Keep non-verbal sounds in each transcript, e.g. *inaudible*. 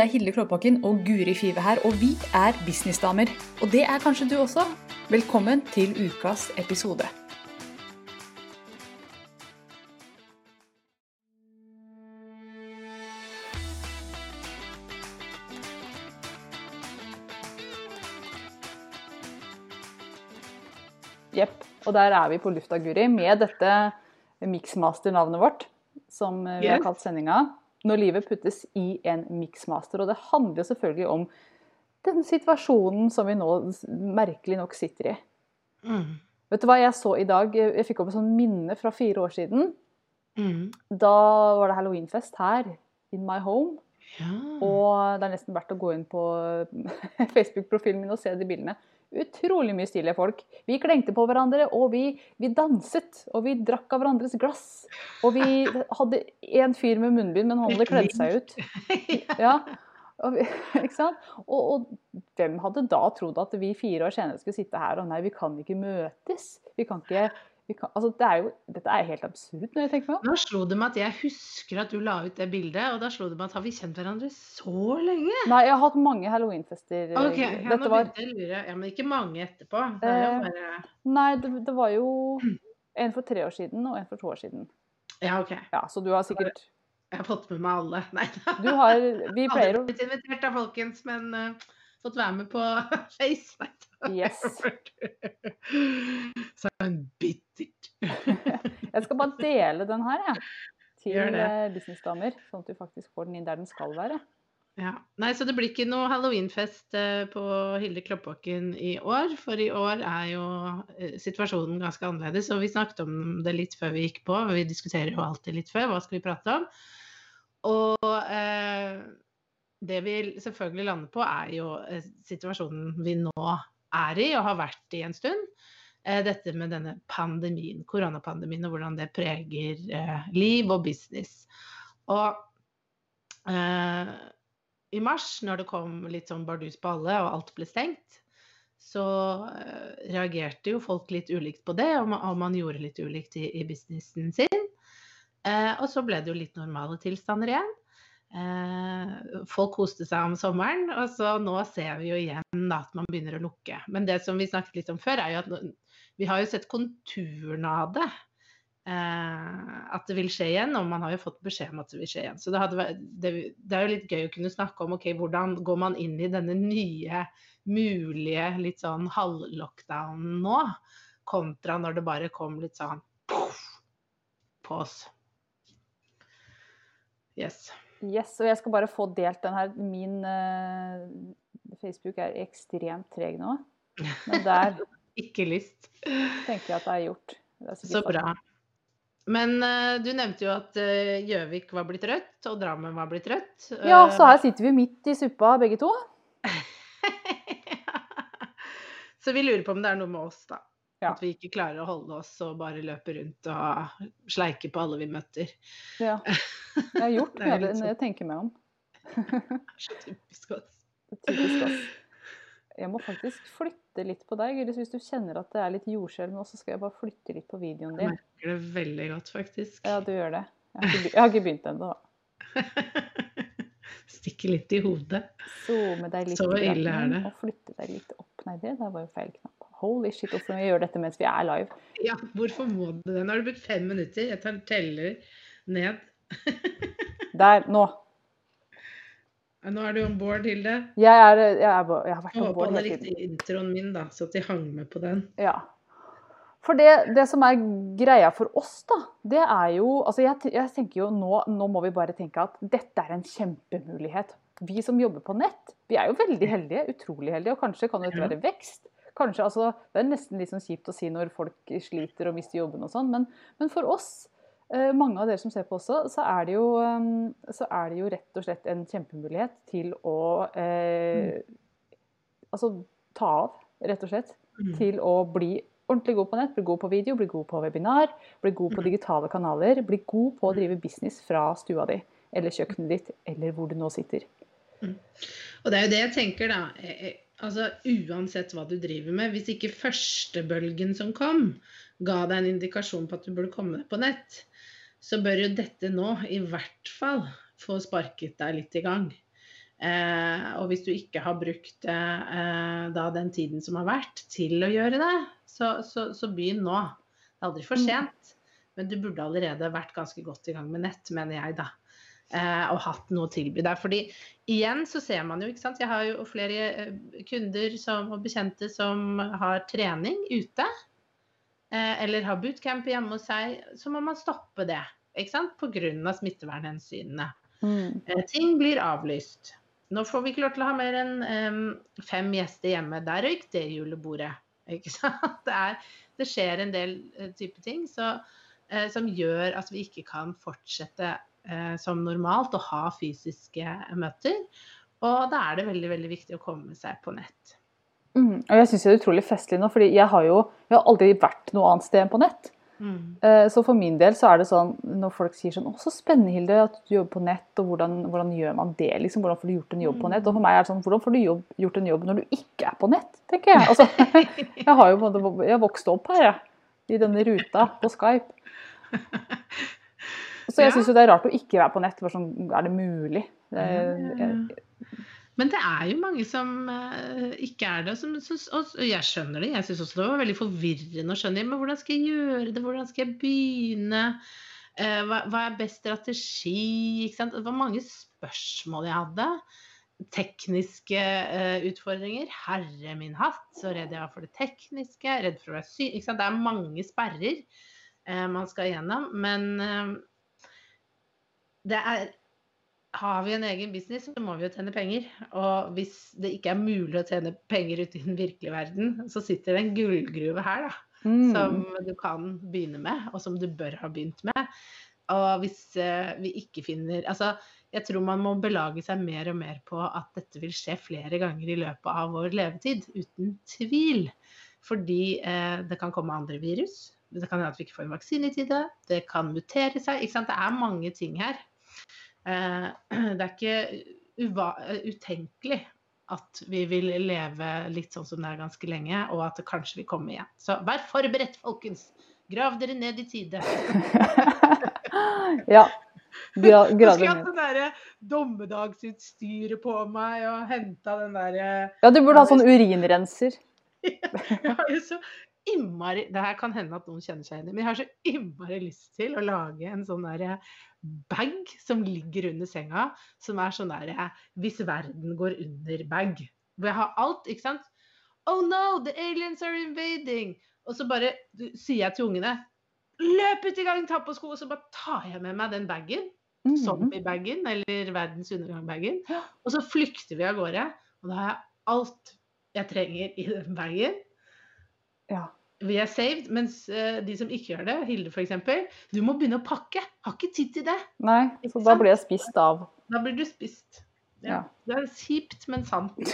Det er Hilde Klåbakken og Guri Five her, og vi er businessdamer. Og det er kanskje du også. Velkommen til ukas episode. Jepp. Og der er vi på lufta, Guri, med dette mixmaster-navnet vårt, som vi har kalt sendinga. Når livet puttes i en mixmaster. Og det handler selvfølgelig om den situasjonen som vi nå merkelig nok sitter i. Mm. Vet du hva jeg så i dag? Jeg fikk opp et sånt minne fra fire år siden. Mm. Da var det halloweenfest her, in my home. Ja. Og det er nesten verdt å gå inn på *laughs* Facebook-profilen min og se de bildene. Utrolig mye stilige folk. Vi klengte på hverandre, og vi, vi danset. Og vi drakk av hverandres glass. Og vi hadde én fyr med munnbind, men han hadde kledd seg ut. *laughs* Ja, og, *laughs* ikke sant? Og, og hvem hadde da trodd at vi fire år senere skulle sitte her og nei, vi kan ikke møtes? Vi kan ikke kan, altså, det er jo, Dette er helt absurd når jeg tenker på det. Nå slo det meg at jeg husker at du la ut det bildet, og da slo det meg at har vi kjent hverandre så lenge? Nei, jeg har hatt mange halloweenfester. Ok, ja, nå begynte jeg å lure. Ja, Men ikke mange etterpå. Det Eh, bare... nei, det, det var jo en for tre år siden og en for to år siden. Ja, OK. Ja, Så du har sikkert Jeg har fått med meg alle. *laughs* Nei da. Du har Vi pleier å blitt invitert da, folkens, men uh, fått være med på *laughs* Face. Nei da. Yes. *laughs* Så skal bare dele den her, jeg. Til eh, businessdamer, sånn at du faktisk får den inn der den skal være. Ja. Nei, så det blir ikke noe halloweenfest eh, på Hilde Kloppbakken i år. For i år er jo eh, situasjonen ganske annerledes. Og vi snakket om det litt før vi gikk på. Vi diskuterer jo alltid litt før. Hva skal vi prate om? Og eh, det vi selvfølgelig lander på, er jo situasjonen vi nå er i og har vært i en stund. Eh, dette med denne pandemien, koronapandemien, og hvordan det preger eh, liv og business. Og eh, i mars, når det kom litt sånn bardus på alle og alt ble stengt, så eh, reagerte jo folk litt ulikt på det, og man, og man gjorde litt ulikt i, i businessen sin. Eh, og så ble det jo litt normale tilstander igjen. Eh, folk koste seg om sommeren, og så nå ser vi jo igjen da, at man begynner å lukke. Men det som vi snakket litt om før, er jo at vi har jo sett konturene av det. Eh, at det vil skje igjen, og man har jo fått beskjed om at det vil skje igjen. Så det, vært- det, det er jo litt gøy å kunne snakke om ok, hvordan går man inn i denne nye, mulige litt sånn halvlockdownen nå, kontra når det bare kom litt sånn poff, på oss. Yes. Yes, og jeg skal bare få delt den her. Min uh, Facebook er ekstremt treg nå. Men der *laughs* Ikke lyst. tenker jeg at det er gjort. Det er Så bra. Men uh, du nevnte jo at Gjøvik Gjøvik var blitt rødt, og Drammen var blitt rødt. Ja, Eh, så her sitter vi midt i suppa begge to. *laughs* så vi lurer på om det er noe med oss, da. Ja. At vi ikke klarer å holde oss og bare løper rundt og sleike på alle vi møter. Ja. *laughs* Jeg har gjort er det litt når sånn- jeg tenker meg om. *laughs* Så typisk oss. Typisk oss. Jeg må faktisk flytte litt på deg. Eller hvis du kjenner at det er litt jordskjelv nå, så skal jeg bare flytte litt på videoen Jeg din. merker det veldig godt, faktisk. Ja, du gjør det. Jeg har ikke, jeg begynt ennå. *laughs* Stikke litt i hodet. Zoome deg litt Så ille er det. og flytte deg litt opp. Nei, det der var jo feil knapp. Holy shit, hvorfor må vi gjøre dette mens vi er live? Ja, hvorfor må du det? Nå har du brukt fem minutter. Jeg tar teller ned. *laughs* Der, nå. Nå er du on board, Hilde. Jeg, er, jeg, er, jeg har vært om håper bord hele tiden. likte introen min, da, så at de hang med på den. Ja. For det, det som er greia for oss, da, det er jo altså jeg, jeg tenker jo nå, nå må vi bare tenke at dette er en kjempemulighet. Vi som jobber på nett, vi er jo veldig heldige, utrolig heldige, og kanskje kan Ja. være vekst. Kanskje, altså, Det er nesten litt sånn kjipt å si når folk sliter og mister jobben og sånn, men, men for oss, eh, mange av dere som ser på også, så er, det jo, eh, så er det jo rett og slett en kjempemulighet til å eh, altså ta av, rett og slett Mm. til å bli ordentlig god på nett, bli god på video, bli god på webinar, bli god på digitale kanaler, bli god på å drive business fra stua di eller kjøkkenet ditt, eller hvor du nå sitter. Og det er jo det jeg tenker, da. Altså, Uansett hva du driver med, hvis ikke førstebølgen som kom, ga deg en indikasjon på at du burde komme deg på nett, så bør jo dette nå i hvert fall få sparket deg litt i gang. Eh, og hvis du ikke har brukt eh, da den tiden som har vært til å gjøre det, så, så, så begynn nå. Det er aldri for Mm. sent. Men du burde allerede vært ganske godt i gang med nett, mener jeg, da. Eh, og hatt noe å tilby der. Fordi igjen så ser man jo, ikke sant. Jeg har jo flere eh, kunder som, og bekjente som har trening ute. Eh, eller har bootcamp hjemme hos seg. Så må man stoppe det. Ikke sant? Pga. smittevernhensynene. Mm. Ting blir avlyst. Nå får vi ikke lov til å ha mer enn em, fem gjester hjemme. Der røyk det julebordet. Ikke *laughs* sant? Det, er, det skjer en del type ting så, eh, som gjør at vi ikke kan fortsette som normalt å ha fysiske møter. Og da er det veldig, veldig viktig å komme seg på nett. Mm. Og jeg syns det er utrolig festlig nå, fordi jeg har jo jeg har aldri vært noe annet sted enn på nett. Mm. Eh, Så for min del så er det sånn når folk sier sånn 'Å, så spennende, Hilde, at du jobber på nett', og hvordan, hvordan gjør man det? liksom, Hvordan får du gjort en jobb på nett? Og for meg er det sånn Hvordan får du jobb, gjort en jobb når du ikke er på nett, tenker jeg. Altså, *laughs* jeg har jo på en måte jeg har vokst opp her, jeg. I denne ruta på Skype. *laughs* Så jeg Ja. syns jo det er rart å ikke være på nett. Bare sånn, er det mulig? Det, jeg, Men det er jo mange som eh, ikke er det. Som, som, og jeg skjønner det. Jeg syns også det var veldig forvirrende å skjønne. Men hvordan skal jeg gjøre det? Hvordan skal jeg begynne? Eh, hva, hva er best strategi? Det var mange spørsmål jeg hadde. Tekniske uh, utfordringer. Herre min hatt, så redd jeg var for det tekniske. Redd for å være syk. Det er mange sperrer uh, man skal igjennom. Men det er har vi en egen business, så må vi jo tjene penger. Og hvis det ikke er mulig å tjene penger ute i den virkelige verden, så sitter det en gullgruve her, da. mm, Som du kan begynne med, og som du bør ha begynt med. Og hvis eh, vi ikke finner Altså, jeg tror man må belage seg mer og mer på at dette vil skje flere ganger i løpet av vår levetid. Uten tvil. Fordi eh, det kan komme andre virus. Det kan hende at vi ikke får en vaksine i tide. Det kan mutere seg. Ikke sant? Det er mange ting her. Eh, *clears throat* det er ikke utenkelig at vi vil leve litt sånn som det er ganske lenge, og at det kanskje vil komme igjen. Så vær forberedt, folkens! Grav dere ned i tide. *laughs* ja. Gra, Jeg grader skulle hatt ned. det derre dommedagsutstyret på meg og henta den derre Ja, du burde ha sånn urinrenser. *laughs* Jeg har jo så innmari Det her kan hende at noen kjenner seg igjen i, men jeg har så innmari lyst til å lage en sånn derre bag som ligger under senga, som er sånn derre hvis verden går under-bag. Hvor jeg har alt, ikke sant. Oh no, the aliens are invading! Og så bare du, sier jeg til ungene Løp ut i gang, ta på sko! Og så bare tar jeg med meg den bagen. Mhm. Zombie-bagen, eller verdens undergang-bagen. Og så flykter vi av gårde. Og da har jeg alt jeg trenger i den bagen. Ja. Vi er saved, mens eh, de som ikke gjør det, Hilde f.eks., du må begynne å pakke. Har ikke tid til det. Nei, så da blir jeg spist av. Da blir du spist. Ja. Ja. Det er kjipt, men sant. *laughs*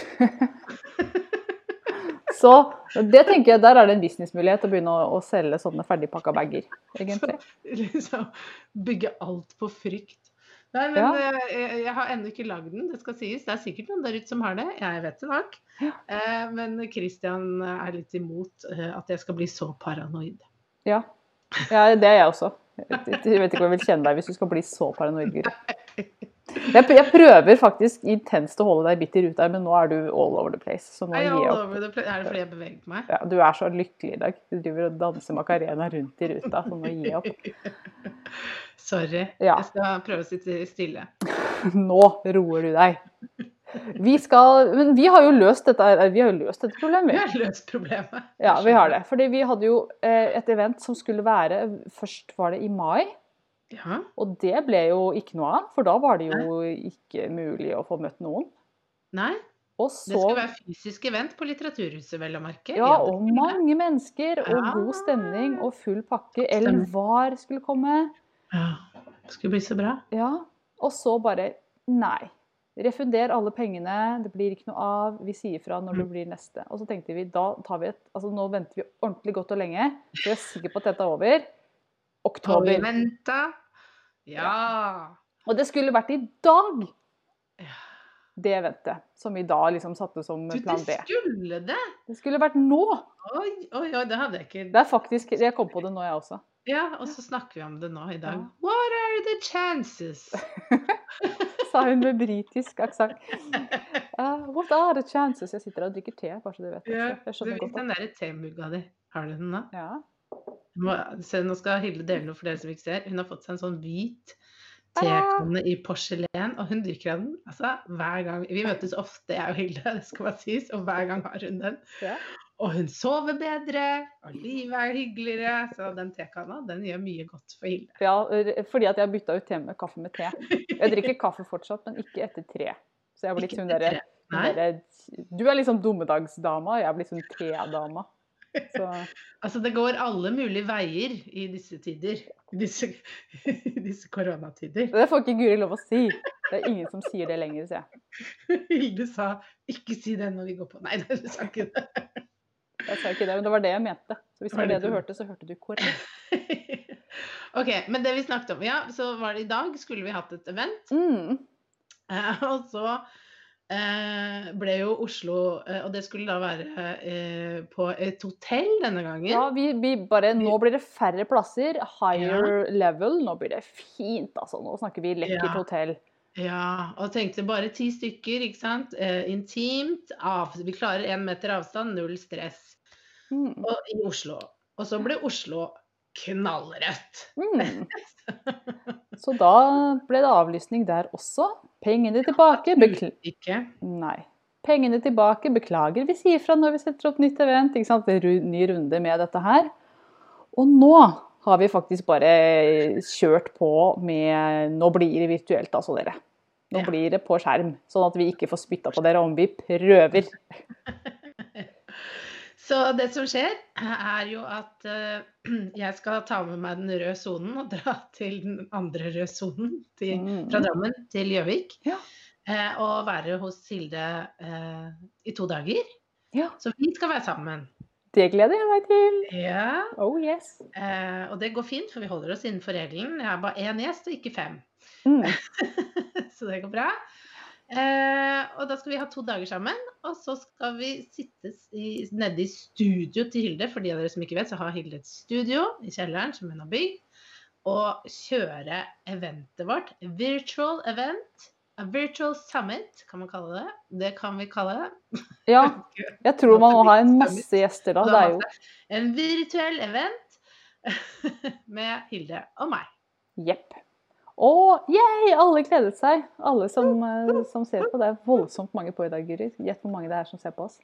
Så det tenker jeg, der er det en businessmulighet å begynne å, å selge sånne ferdigpakka bager, *laughs* egentlig. liksom bygge alt på frykt. Nei, men Ja. eh, jeg, jeg har ennå ikke lagd den, det skal sies. Det er sikkert noen der ute som har det. Jeg vet det nok. Eh, men Christian er litt imot eh, at jeg skal bli så paranoid. Ja. ja, det er jeg også. Jeg jeg vet ikke om jeg vil kjenne deg hvis du skal bli så paranoid. Guri. *laughs* Jeg, jeg prøver faktisk intenst å holde deg bitt i ruta, men nå er du all over the place. Så nå gir jeg opp. over the place? er det fordi jeg beveger meg? Ja, du er så lykkelig i dag. Du driver og danser macarena rundt i ruta, så nå gir jeg opp. *laughs* Sorry. Ja. Jeg skal prøve å sitte stille. *laughs* Nå roer du deg. Vi skal Men vi har jo løst dette, vi har jo løst dette Vi har løst problemet. Ja, vi har det. Fordi vi hadde jo eh, et event som skulle være Først var det i mai. Ja. Og det ble jo ikke noe av, for da var det jo ikke mulig å få møtt noen. Nei, Og det skal være fysisk event på Litteraturhuset, vel å merke. Ja, og mange mennesker, og Ja. god stemning, og full pakke. Ellen Var skulle komme. Ja. Det skulle bli så bra. Ja. Og så bare Nei. Refunder alle pengene, det blir ikke noe av. Vi sier fra når det Mm. blir neste. Og så tenkte vi da tar vi et Altså nå venter vi ordentlig godt og lenge, for vi er sikre på at dette er over. Har vi venta? Ja. Og det skulle vært i dag, det eventet. Som vi da liksom satte som Du, plan B. det skulle det! Det skulle vært nå! Oi, oi, oi, det hadde jeg ikke Det er faktisk Jeg kom på det nå, jeg også. Ja, og så snakker vi om det nå i dag. What are the chances? *laughs* Sa hun med britisk aksent. Uh, *laughs* what are the chances? Jeg sitter og drikker te, bare så du vet. Ja, du vet den derre temugga di. Har du den da? ja. Nå skal Hilde dele noe for dere som ikke ser. Hun har fått seg en sånn hvit tekanne i porselen, og hun drikker av den altså, hver gang. Vi møtes ofte, jeg og Hilde, *laughs* det skal bare sies, og hver gang har hun den. Og hun sover bedre, og livet er hyggeligere. Så den tekanna, den gjør mye godt for Hilde. ja, fordi at jeg har bytta ut te med kaffe med te. Jeg drikker *laughs* kaffe fortsatt, men ikke etter tre. Så jeg har blitt sånn derre hun derre- Du er liksom dommedagsdama, jeg er blitt sånn te-dama. Så altså det går alle mulige veier i disse tider. I disse, disse koronatider. det får ikke Guri lov å si. Det er ingen som sier det lenger, sier jeg. Hilde sa 'ikke si det når vi går på'. Nei, du sa ikke det. Jeg sa ikke det, men det var det jeg mente. Så hvis det var det du hørte, så hørte du korrekt. *laughs* OK, men det vi snakket om, ja, så var det i dag skulle vi hatt et event. Mm. Eh, og så ble jo Oslo eh, Og det skulle da være eh, på et hotell denne gangen. Ja, vi, vi bare, nå blir det færre plasser. Higher level. Nå blir det fint, altså. Nå snakker vi lekkert Ja. hotell. Ja, og tenkte bare ti stykker, ikke sant. Eh, intimt. Av, vi klarer én meter avstand, null stress. Mm. Og i Oslo. Og så ble Oslo knallrødt. Mm. *laughs* Så da ble det avlysning der også. Pengene tilbake. Bekl Ikke. Nei. Pengene tilbake. Beklager, vi sier fra når vi setter opp nytt event. Ikke sant? Ny runde med dette her. Og nå har vi faktisk bare kjørt på med Nå blir det virtuelt, altså, dere. Nå Ja. blir det på skjerm, sånn at vi ikke får spytta på dere om vi prøver. *laughs* Så det som skjer, er jo at eh, jeg skal ta med meg den røde sonen og dra til den andre røde sonen Mm. fra Drammen til Gjøvik. Ja. eh, Og være hos Hilde eh, i to dager. Ja. Så vi skal være sammen. Det gleder jeg meg til. Ja. Oh yes. Eh, og det går fint, for vi holder oss innenfor regelen. Jeg har bare én gjest og ikke fem. Mm. *laughs* så det går bra. Eh, og da skal vi ha to dager sammen. Og så skal vi sitte nede i studio til Hilde. For de av dere som ikke vet, så har Hilde et studio i kjelleren som hun har bygd. Og kjøre eventet vårt. Virtual event. A virtual summit, kan man kalle det. Det kan vi kalle det. Ja, *laughs* jeg tror man må ha en masse gjester da. Det er jo En virtuell event *laughs* med Hilde og meg. Jepp. Og yeah, alle gledet seg. Alle som, eh, som ser på. Det er voldsomt mange på i dag, Guri. Gjett hvor mange det er som ser på oss.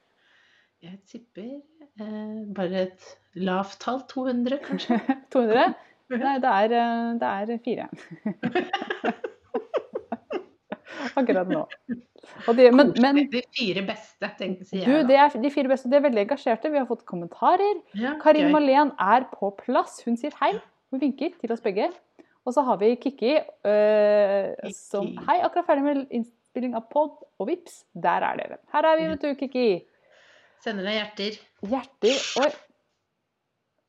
Jeg tipper eh, bare et lavt tall. 200, kanskje. *laughs* 200? Nei, det er, eh, det er fire. *laughs* Akkurat nå. Og de, men, men De fire beste, tenker sier du, det er, de fire beste de er veldig engasjerte. Vi har fått kommentarer. Ja, Karin. Malén er på plass. Hun sier hei. Hun vinker til oss begge. Og så har vi Kikki øh, som Hei, akkurat ferdig med innspilling av pod, og vips, der er dere. Her er vi, vet du, Kikki. Sender deg hjerter. Hjerter. Oi.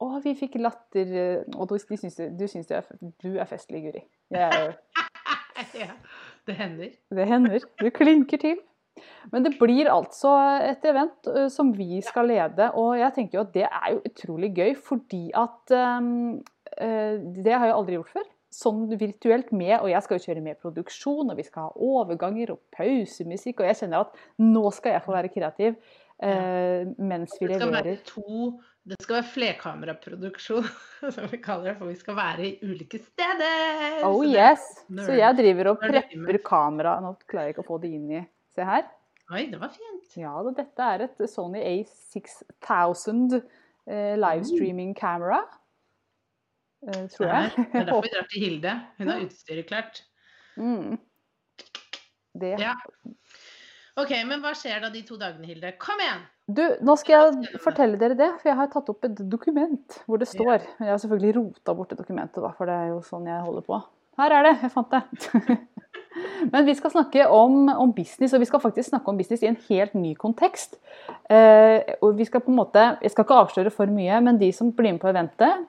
Å, vi fikk latter. øh, Og du, syns, du syns du er, du er festlig, Guri. Er, *laughs* ja, det hender. det hender. Du klinker til. Men det blir altså et event ø, som vi skal lede, og jeg tenker jo at det er jo utrolig gøy, fordi at um, Det har jeg aldri gjort før. Sånn virtuelt med, og jeg skal jo kjøre med produksjon, og vi skal ha overganger og pausemusikk, og jeg kjenner at nå skal jeg få være kreativ øh, mens vi leverer. to Det skal være flerkameraproduksjon, *laughs* som vi kaller det, for vi skal være i ulike steder. Oh Så yes! Så jeg driver og er prepper kamera. Nå klarer jeg ikke å få det inn i Se her. Oi, det var fint. Ja, dette er et Sony A6000 eh, livestreaming-kamera. Eh, tror jeg. Det er derfor vi drar til Hilde. Hun har utstyret klart. Mm. Det. Ja. OK, men hva skjer da de to dagene, Hilde? Kom igjen! Du, nå skal jeg fortelle dere det, for jeg har tatt opp et dokument hvor det står Men jeg har selvfølgelig rota bort det dokumentet, da, for det er jo sånn jeg holder på. Her er det! Jeg fant det. *laughs* Men vi skal snakke om, om business, og vi skal faktisk snakke om business i en helt ny kontekst. Eh, og vi skal på en måte, Jeg skal ikke avsløre for mye, men de som blir med på eventet,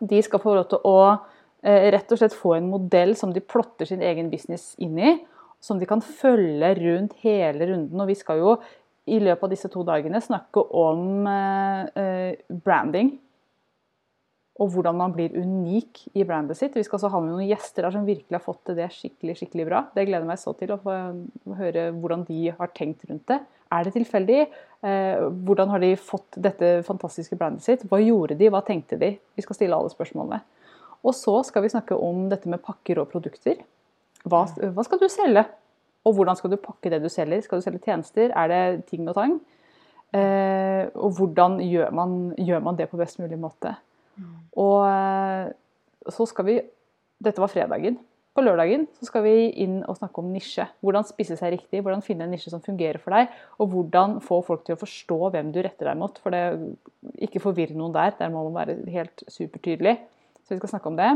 de skal få lov til å eh, rett og slett få en modell som de plotter sin egen business inn i. Som de kan følge rundt hele runden. Og vi skal jo i løpet av disse to dagene snakke om eh, eh, branding. Og hvordan man blir unik i brandet sitt. Vi skal også ha med noen gjester der som virkelig har fått til det skikkelig skikkelig bra. Det gleder jeg meg så til å få høre hvordan de har tenkt rundt det. Er det tilfeldig? Eh, hvordan har de fått dette fantastiske brandet sitt? Hva gjorde de? Hva tenkte de? Vi skal stille alle spørsmålene. Og så skal vi snakke om dette med pakker og produkter. Hva, hva skal du selge? Og hvordan skal du pakke det du selger? Skal du selge tjenester? Er det ting og tang? Eh, og hvordan gjør man, gjør man det på best mulig måte? Og eh, så skal vi Dette var fredagen. På lørdagen så skal vi inn og snakke om nisje. Hvordan spise seg riktig, hvordan finne en nisje som fungerer for deg, og hvordan få folk til å forstå hvem du retter deg mot. For det, ikke forvirre noen der. Der må man være helt supertydelig. Så vi skal snakke om det.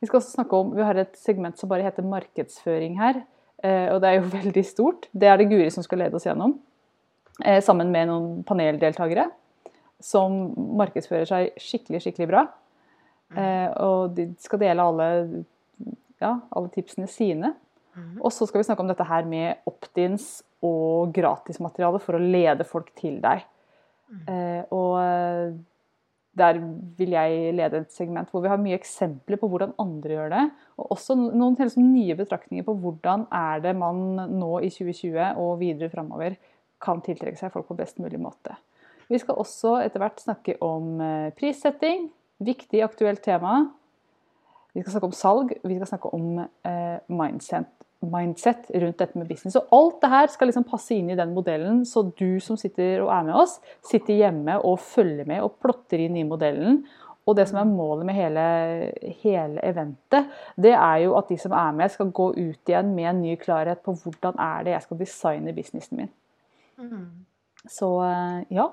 Vi skal også snakke om, vi har et segment som bare heter markedsføring her. Eh, og det er jo *laughs* veldig stort. Det er det Guri som skal lede oss gjennom. Eh, sammen med noen paneldeltakere som markedsfører seg skikkelig, skikkelig bra. Mm. Eh, og de skal dele alle, ja, alle tipsene sine. Mm. Og så skal vi snakke om dette her med opt-ins og gratismateriale for å lede folk til deg. Mm. Eh, og eh, der vil jeg lede et segment hvor vi har mye eksempler på hvordan andre gjør det. Og også noen helt nye betraktninger på hvordan er det man nå i 2020 og videre framover kan tiltrekke seg folk på best mulig måte. Vi skal også etter hvert snakke om eh, prissetting. Viktig, aktuelt tema. Vi skal snakke om salg, vi skal snakke om eh, mindset, mindset, rundt dette med business. Og alt det her skal liksom passe inn i den modellen, så du som sitter og er med oss, sitter hjemme og følger med og plotter inn i modellen. Og det som er målet med hele, hele eventet, det er jo at de som er med, skal gå ut igjen med en ny klarhet på hvordan er det jeg skal designe businessen min. Mm. Så eh, ja,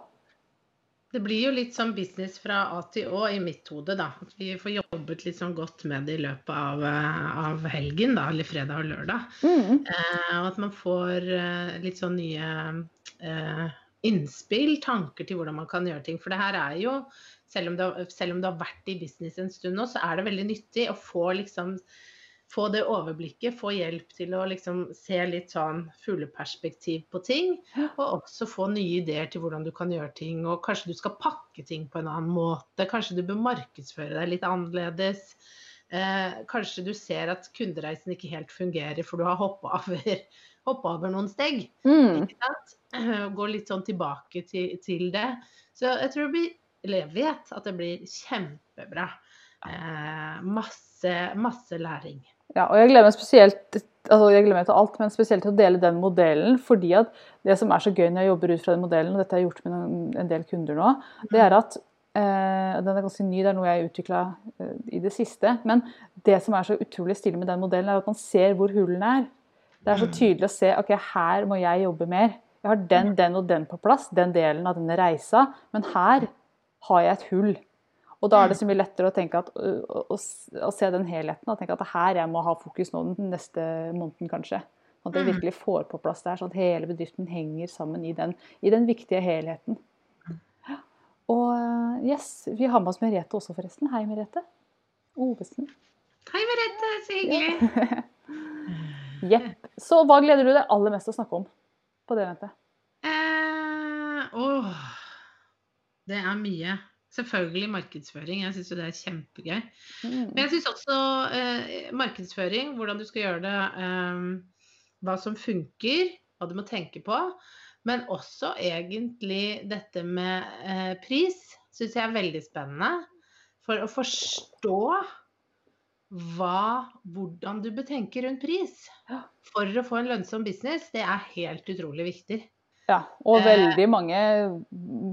det blir jo litt sånn business fra A til Å i mitt hode, da. At vi får jobbet litt sånn godt med det i løpet av, eh, av helgen, da, eller fredag og lørdag. Mm. Eh, og at man får eh, litt sånn nye eh, innspill, tanker til hvordan man kan gjøre ting. For det her er jo, selv om det, selv om du har vært i business en stund nå, så er det veldig nyttig å få liksom få det overblikket, få hjelp til å liksom se litt sånn fugleperspektiv på ting. Og også få nye ideer til hvordan du kan gjøre ting. Og kanskje du skal pakke ting på en annen måte. Kanskje du bør markedsføre deg litt annerledes. Eh, kanskje du ser at kundereisen ikke helt fungerer, for du har hoppa over, *laughs* over, noen steg. Mm. Gå litt sånn tilbake til, til, det. Så jeg tror det blir, eller jeg vet at det blir kjempebra. Eh, masse, masse læring. Ja, og jeg gleder meg spesielt altså jeg gleder meg til alt, men spesielt til å dele den modellen. fordi at det som er så gøy når jeg jobber ut fra den modellen, og dette har jeg gjort med en del kunder nå, det er at eh, Den er ganske ny, det er noe jeg har utvikla eh, i det siste. Men det som er så utrolig stille med den modellen, er at man ser hvor hullene er. Det er så tydelig å se ok, her må jeg jobbe mer. Jeg har den, den og den på plass, den delen av denne reisa. Men her har jeg et hull. Og da er det så mye lettere å tenke at, å, å, å se den helheten. Og tenke at det er her jeg må ha fokus nå den neste måneden, kanskje. At jeg mm. virkelig får på plass det her, sånn at hele bedriften henger sammen i den, i den viktige helheten. Og yes, vi har med oss Merete også, forresten. Hei, Merete. Ovesen. Hei, Merete. Så hyggelig. *laughs* Jepp. Så hva gleder du deg aller mest til å snakke om på det eventet? Eh, åh, det er mye. Selvfølgelig markedsføring. Jeg syns jo det er kjempegøy. Mm. Men jeg syns også eh, markedsføring, hvordan du skal gjøre det, eh, hva som funker, hva du må tenke på. Men også egentlig dette med eh, pris syns jeg er veldig spennende. For å forstå hva, hvordan du betenker rundt pris for å få en lønnsom business, det er helt utrolig viktig. Ja, og eh, veldig mange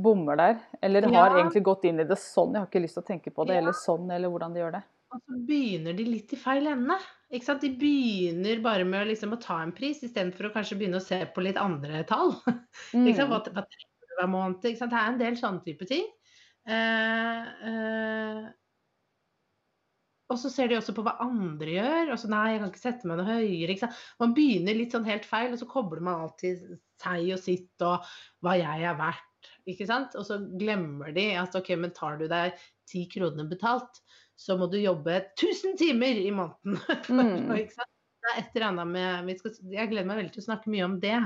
bommer der. Eller har ja. egentlig gått inn i det sånn, jeg har ikke lyst til å tenke på det, ja. eller sånn, eller hvordan de gjør det. Og så begynner de litt i feil ende. Ikke sant? De begynner bare med liksom, å ta en pris, istedenfor å kanskje begynne å se på litt andre tall. Mm. *laughs* Ikke sant? Hva, hva trenger du hver måned? Ikke sant? Det er en del sånne type ting. Eh, eh, og så ser de også på hva andre gjør. og så Nei, jeg kan ikke sette meg noe høyere. Ikke sant? Man begynner litt sånn helt feil, og så kobler man alltid seg og sitt og hva jeg er verdt. Ikke sant? Og så glemmer de at ok, men tar du deg ti kroner betalt, så må du jobbe 1000 timer i måneden. *laughs* Mm. ikke sant? Med skal, Jeg gleder meg veldig til å snakke mye om det.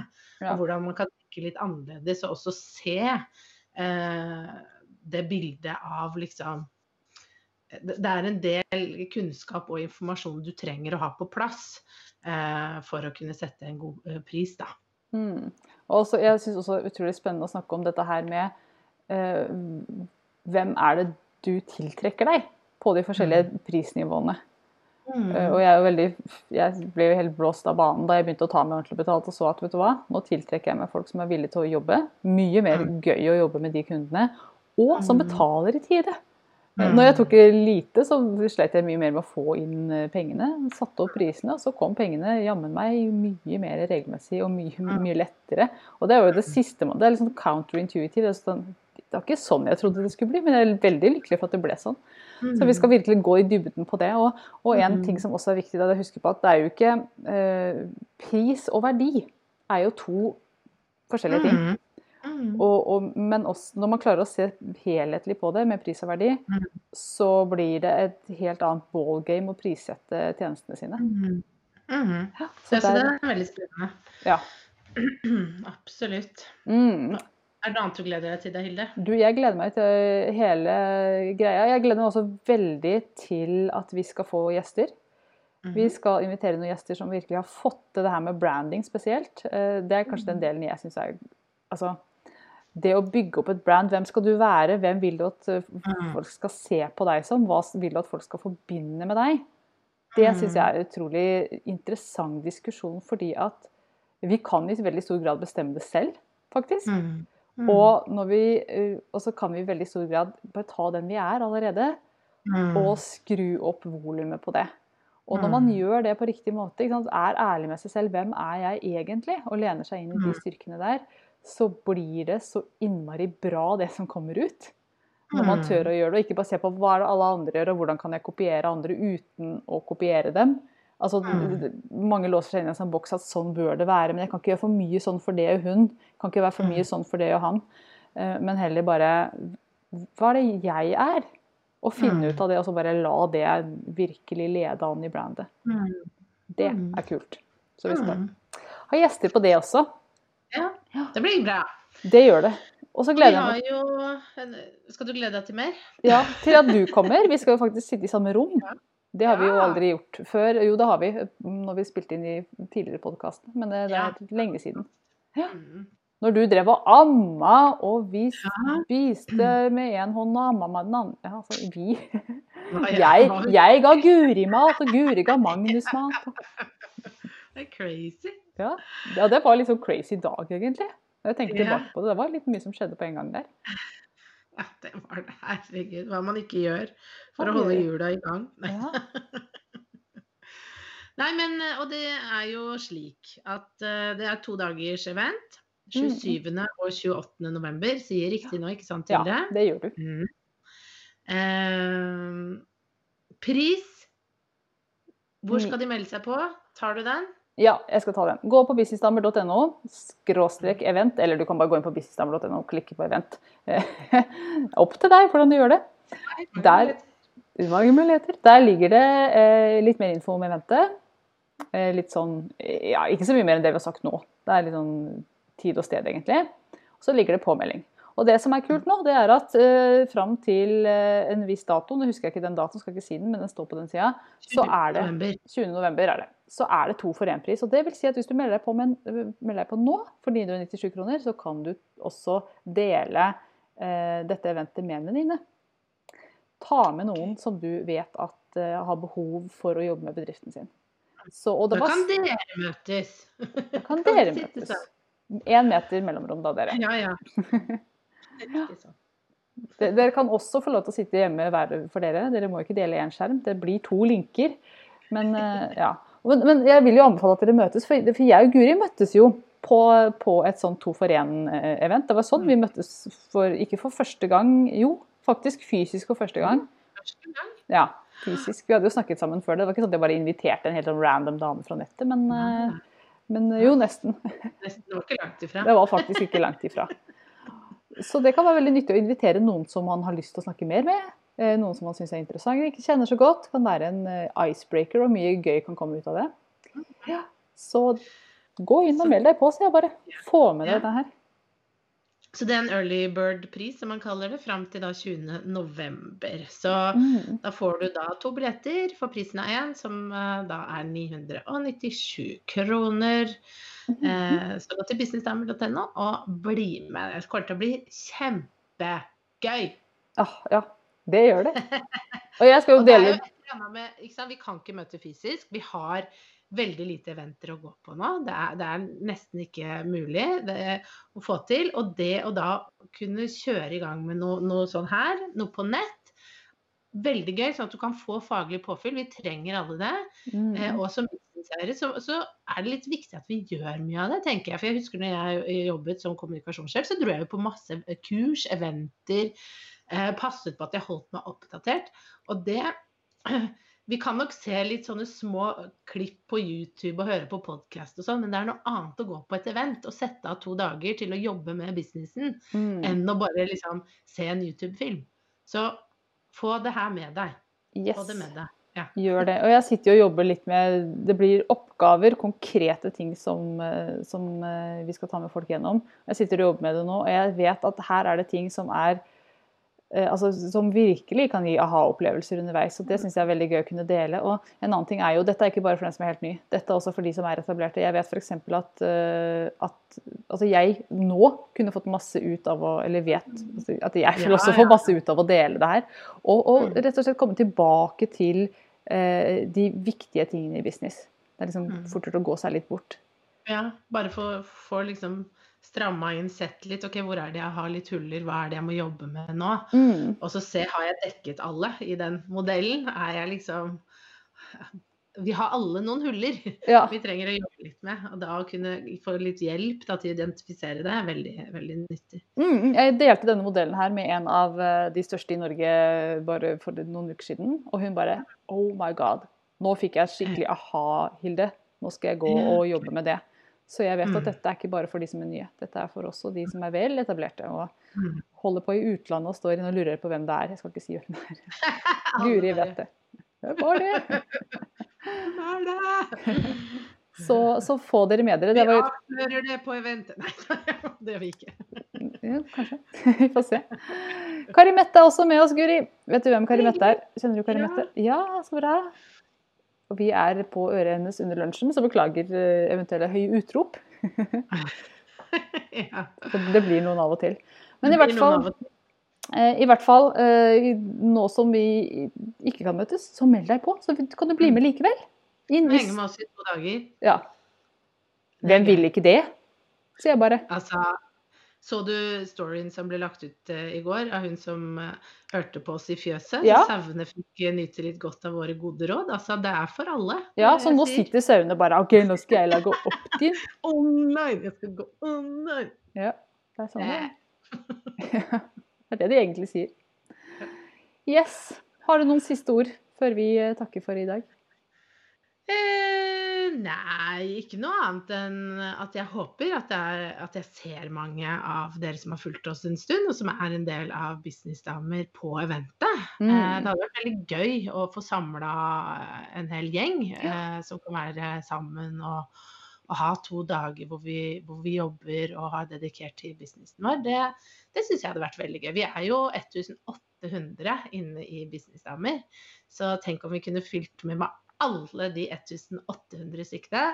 Ja. Og hvordan man kan tenke litt annerledes, og også se eh, det bildet av liksom det det er en del kunnskap og informasjon du trenger å ha på plass eh, for å kunne sette en god eh, pris, da. Mm. Og også, jeg syns også det er utrolig spennende å snakke om dette her med eh, hvem er det du tiltrekker deg på de forskjellige prisnivåene. Eh, og jeg, er jo veldig, jeg ble jo helt blåst av banen da jeg begynte å ta meg ordentlig betalt og så at vet du hva, nå tiltrekker jeg meg folk som er villige til å jobbe. Mye mer Mm. gøy å jobbe med de kundene, og som Mm. betaler i tide. Mm. Når jeg tok lite, så slet jeg mye mer med å få inn eh, pengene. Satte opp prisene, og så kom pengene jammen meg mye mer regelmessig og mye, Mm. mye lettere. Og det er jo det siste man Det er litt sånn counterintuitive. Det er sånn, det var ikke sånn jeg trodde det skulle bli, men jeg er veldig lykkelig for at det ble sånn. Så vi skal virkelig gå i dybden på det. Og, og en Mm. ting som også er viktig det er å huske på at det er jo ikke eh, Pris og verdi er jo to forskjellige ting. Mm. Mm. Og, og, men også, når man klarer å se helhetlig på det med pris og verdi, Mm. så blir det et helt annet ballgame å prissette tjenestene sine. Mm. Mm. Ja, Så, så så det er veldig spennende. ja. *clears throat* Absolutt. Mm. Er det noe annet du gleder deg til da, Hilde? Du, jeg gleder meg til hele greia. Jeg gleder meg også veldig til at vi skal få gjester. Mhm. Vi skal invitere noen gjester som virkelig har fått til det her med branding spesielt. Eh, Det er kanskje den delen jeg syns er Altså, det å bygge opp et brand, hvem skal du være? Hvem vil du at eh, Mm. folk skal se på deg som? Hva vil du at folk skal forbinde med deg? Det syns jeg er en utrolig interessant diskusjon, fordi at vi kan i veldig stor grad bestemme det selv, faktisk. Mm. Mm. Og, når vi, eh, og så kan vi i veldig stor grad bare ta den vi er allerede, Mm. og skru opp volumet på det. Og når man Mm. gjør det på riktig måte, sant, er ærlig med seg selv, hvem er jeg egentlig, og lener seg inn i de Mm. styrkene der, så blir det så innmari bra det som kommer ut. Når man Mm. tør å gjøre det, og ikke bare se på hva alle andre gjør, og hvordan kan jeg kopiere andre uten å kopiere dem. Altså, Mm. Mange låser seg inn i en sånn boks at sånn bør det være, men jeg kan ikke gjøre for mye sånn for det og hun. Kan ikke være for mye Mm. sånn for det og han. Eh, Men heller bare Hva er det jeg er? Og finne ut av det, og så bare la det virkelig lede an i brandet. Det er kult. Så vi skal ha gjester på det også. Ja, det blir bra. Det gjør det. Og så gleder jeg meg. Skal du glede deg til mer? ja, til at du kommer. Vi skal jo faktisk sitte i samme rom. Ja. Det har vi jo aldri gjort før. Jo, det har vi når vi spilte inn i tidligere podkaster, men det, det Ja. er lenge siden. Ja. Mm. Når du drev og amma, og vi Ja. spiste med én hånd og amma med den andre Ja, altså, vi jeg, jeg ga Guri mat, og Guri ga Magnus mat. Det er crazy. Ja, ja, det var litt sånn crazy dag, egentlig. Når jeg tenker tilbake på det. Det var litt mye som skjedde på en gang der. Ja, det var det. Herregud, hva man ikke gjør for Hva å holde hjula i gang. Nei. Ja. *laughs* Nei, men Og det er jo slik at uh, det er to dagers event. Mm, 27. og 28. november. Sier riktig nå, ikke sant, ja, det gjør du. Mm. Uh, pris. Hvor Mm. skal de melde seg på? Tar du den? Ja, jeg skal ta den. Gå på businessdamer.no, skråstrek event, eller du kan bare gå inn på businessdamer.no og klikke på event. *laughs* Opp til deg hvordan du gjør det. Der-. Der ligger det eh, litt mer info om eventet. Eh, litt sånn Ja, ikke så mye mer enn det vi har sagt nå. Det er litt sånn tid og sted, egentlig. Og så ligger det påmelding. Og det som er kult nå, det er at eh, fram til eh, en viss dato, nå husker jeg ikke den datoen, skal ikke si den, men den står på den sida, så er det November. 20. november er det. Så er det to for én-pris. Og det vil si at hvis du melder deg på, med melder deg på nå for 997 kroner, så kan du også dele eh, dette eventet med en venninne. Ta med noen som du vet at eh, har behov for å jobbe med bedriften sin. Så, Da var, kan dere møtes. da kan dere møtes. Én meter mellomrom, da, dere. Ja, ja. *laughs* ja. Dere kan også få lov til å sitte hjemme hver for dere. Dere må ikke dele én skjerm. Det blir to linker. Men, eh, ja. Men, men jeg vil jo anbefale at dere møtes, for, for jeg og Guri møttes jo på, på et sånn to for én-event. Det var sånn vi møttes for, ikke for første gang, jo, faktisk fysisk for første gang. Første gang. Ja, fysisk. Vi hadde jo snakket sammen før det. Det var ikke sånn at jeg bare inviterte en helt sånn random dame fra nettet, men, eh, men jo, nesten. *laughs* Nesten, det var ikke langt ifra. Det var faktisk ikke langt ifra. Så det kan være veldig nyttig å invitere noen som man har lyst til å snakke mer med. Eh, Noen som man syns er interessant, ikke kjenner så godt. Kan være en eh, icebreaker, og mye gøy kan komme ut av det. Ja, så gå inn og meld deg på, sier jeg bare. Få med deg det her. Så det er en early bird-pris, som man kaller det, fram til da 20. november. Så Mm. da får du da to billetter for prisen av én, som eh, da er 997 kroner. Mhm. Eh, så gå til businessdamer.no og bli med. Det kommer til å bli kjempegøy. Ah, ja, det gjør det. Og jeg skal jo *laughs* dele med? Vi kan ikke møte fysisk. Vi har veldig lite eventer å gå på nå. Det er, det er nesten ikke mulig det, å få til. Og det å da kunne kjøre i gang med noe, noe sånn her, noe på nett, veldig gøy, sånn at du kan få faglig påfyll. Vi trenger alle det. Mm. Eh, og som businesseiere så, så er det litt viktig at vi gjør mye av det, tenker jeg. For jeg husker når jeg jobbet som kommunikasjonssjef, så dro jeg jo på masse kurs, eventer. Eh, passet på at jeg holdt meg oppdatert. Og det *clears throat* Vi kan nok se litt sånne små klipp på YouTube og høre på podkast og sånn, men det er noe annet å gå på et event og sette av to dager til å jobbe med businessen, Mm. enn å bare liksom se en YouTube-film. Så få det her med deg. Få det med deg. Gjør det. Og jeg sitter jo og jobber litt med Det blir oppgaver, konkrete ting som, eh, som eh, vi skal ta med folk gjennom. Jeg sitter og jobber med det nå, og jeg vet at her er det ting som er altså, som virkelig kan gi aha-opplevelser underveis. og Det syns jeg er veldig gøy å kunne dele. Og en annen ting er jo, Dette er ikke bare for den som er helt ny, dette er også for de som er etablerte. Jeg vet f.eks. At, eh, at altså jeg nå kunne fått masse ut av å Eller vet altså, at jeg vil også få masse ut av å dele det her. Og, og Mm. rett og slett komme tilbake til eh, de viktige tingene i business. Det er liksom Mm. fortere å gå seg litt bort. Ja, bare for, for liksom stramma inn, sett litt. OK, hvor er det jeg har litt huller? Hva er det jeg må jobbe med nå? Mm. Og så se, har jeg dekket alle i den modellen? Er jeg liksom Vi har alle noen huller Ja. *laughs* vi trenger å jobbe litt med. Og da å kunne få litt hjelp da, til å identifisere det, er veldig, veldig nyttig. Mm, jeg delte denne modellen her med en av eh, de største i Norge bare for noen uker siden, og hun bare Oh my god. Nå fikk jeg skikkelig aha, Hilde. Nå skal jeg gå og jobbe med det. Så jeg vet at Mm. dette er ikke bare for de som er nye. Dette er for også de som er vel etablerte og Mm. holder på i utlandet og står inne og lurer på hvem det er. Jeg skal ikke si hvem det er. *laughs* Guri vet det. Hvem var det? Hvem er det? *laughs* Så, så få dere med dere. Det var Vi avslører det på eventet. *laughs* Nei, det gjør vi ikke. Ja, kanskje. Vi får se. Kari Mette er også med oss, Guri. Vet du hvem Kari Mette er? Kjenner du Kari Mette? Ja, så bra. Og vi er på øret hennes under lunsjen, så beklager eh, eventuelle høye utrop. *laughs* ja. Det blir noen av og til. Men i hvert fall, eh, i hvert fall eh, nå som vi ikke kan møtes, så meld deg på, så kan du bli med likevel. Inn, hvis, Henge med oss i to dager. ja. Hvem vil ikke det? Sier jeg bare. Altså, så du storyen som ble lagt ut eh, i går av hun som eh, hørte på oss i fjøset? Ja. Sauene fikk eh, nyte litt godt av våre gode råd. Altså, det er for alle. Ja, så nå sier. sitter sauene bare OK, nå skal jeg lage opptil. Å *laughs* Å nei, jeg skal gå Å nei. Ja, det er sånn det er. *laughs* Det er det de egentlig sier. Yes. Har du noen siste ord før vi takker for i dag? Eh, nei, ikke noe annet enn at jeg håper at, er, at jeg ser mange av dere som har fulgt oss en stund, og som er en del av Businessdamer på eventet. Mm. Eh, det hadde vært veldig gøy å få samla en hel gjeng eh, som kan være sammen og, og ha to dager hvor vi, hvor vi jobber og har dedikert til businessen vår. Det, det syns jeg hadde vært veldig gøy. Vi er jo 1800 inne i Businessdamer, så tenk om vi kunne fylt med med alle de 1800 stykkene.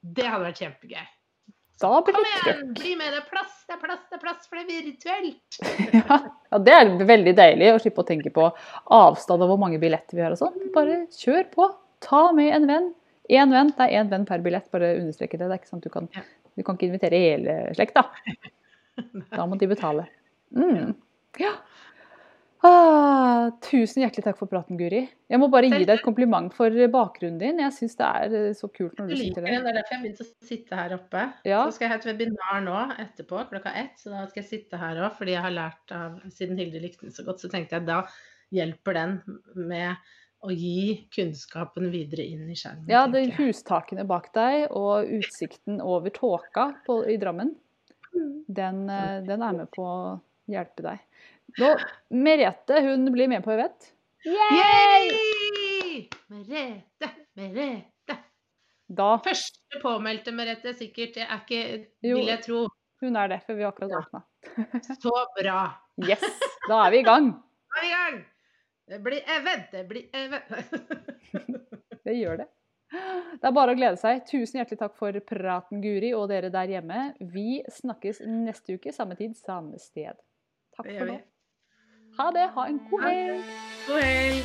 Det hadde vært kjempegøy. Da blir Kom igjen, bli med! Det er plass, det er plass, det er plass, for det er virtuelt. *laughs* Ja. ja, det er veldig deilig å slippe å tenke på avstand og hvor mange billetter vi har og sånn. Bare kjør på. Ta med en venn. Én venn, det er én venn per billett, bare understreke det. Det er ikke sant du kan, du kan ikke invitere hele slekta. *laughs* Da må de betale. Mm. Ja. Ah, tusen hjertelig takk for praten, Guri. Jeg må bare gi deg et kompliment for bakgrunnen din. Jeg syns det er eh, så kult når Du sitter der. det er derfor jeg begynte å sitte her oppe. Ja. Så skal jeg ha et webinar nå etterpå klokka ett, så da skal jeg sitte her òg, fordi jeg har lært av Siden Hilde likte den så godt, så tenkte jeg da hjelper den med å gi kunnskapen videre inn i skjermen. Ja, det er hustakene bak deg og utsikten over tåka på, i Drammen, den, eh, den er med på å hjelpe deg. Nå, Merete hun blir med på event. Yay! Merete, Merete. Da Første påmeldte Merete, sikkert. Det er ikke, Jo. vil jeg tro. Hun er det, for vi har akkurat Ja. åpna. *laughs* Så bra. Yes, da er vi i gang. Da er vi i gang! Det blir event, det blir event. *laughs* Det gjør det. Det er bare å glede seg. Tusen hjertelig takk for praten, Guri, og dere der hjemme. Vi snakkes neste uke, samme tid, samme sted. Takk for nå. Ha det. Ha en god helg. God helg.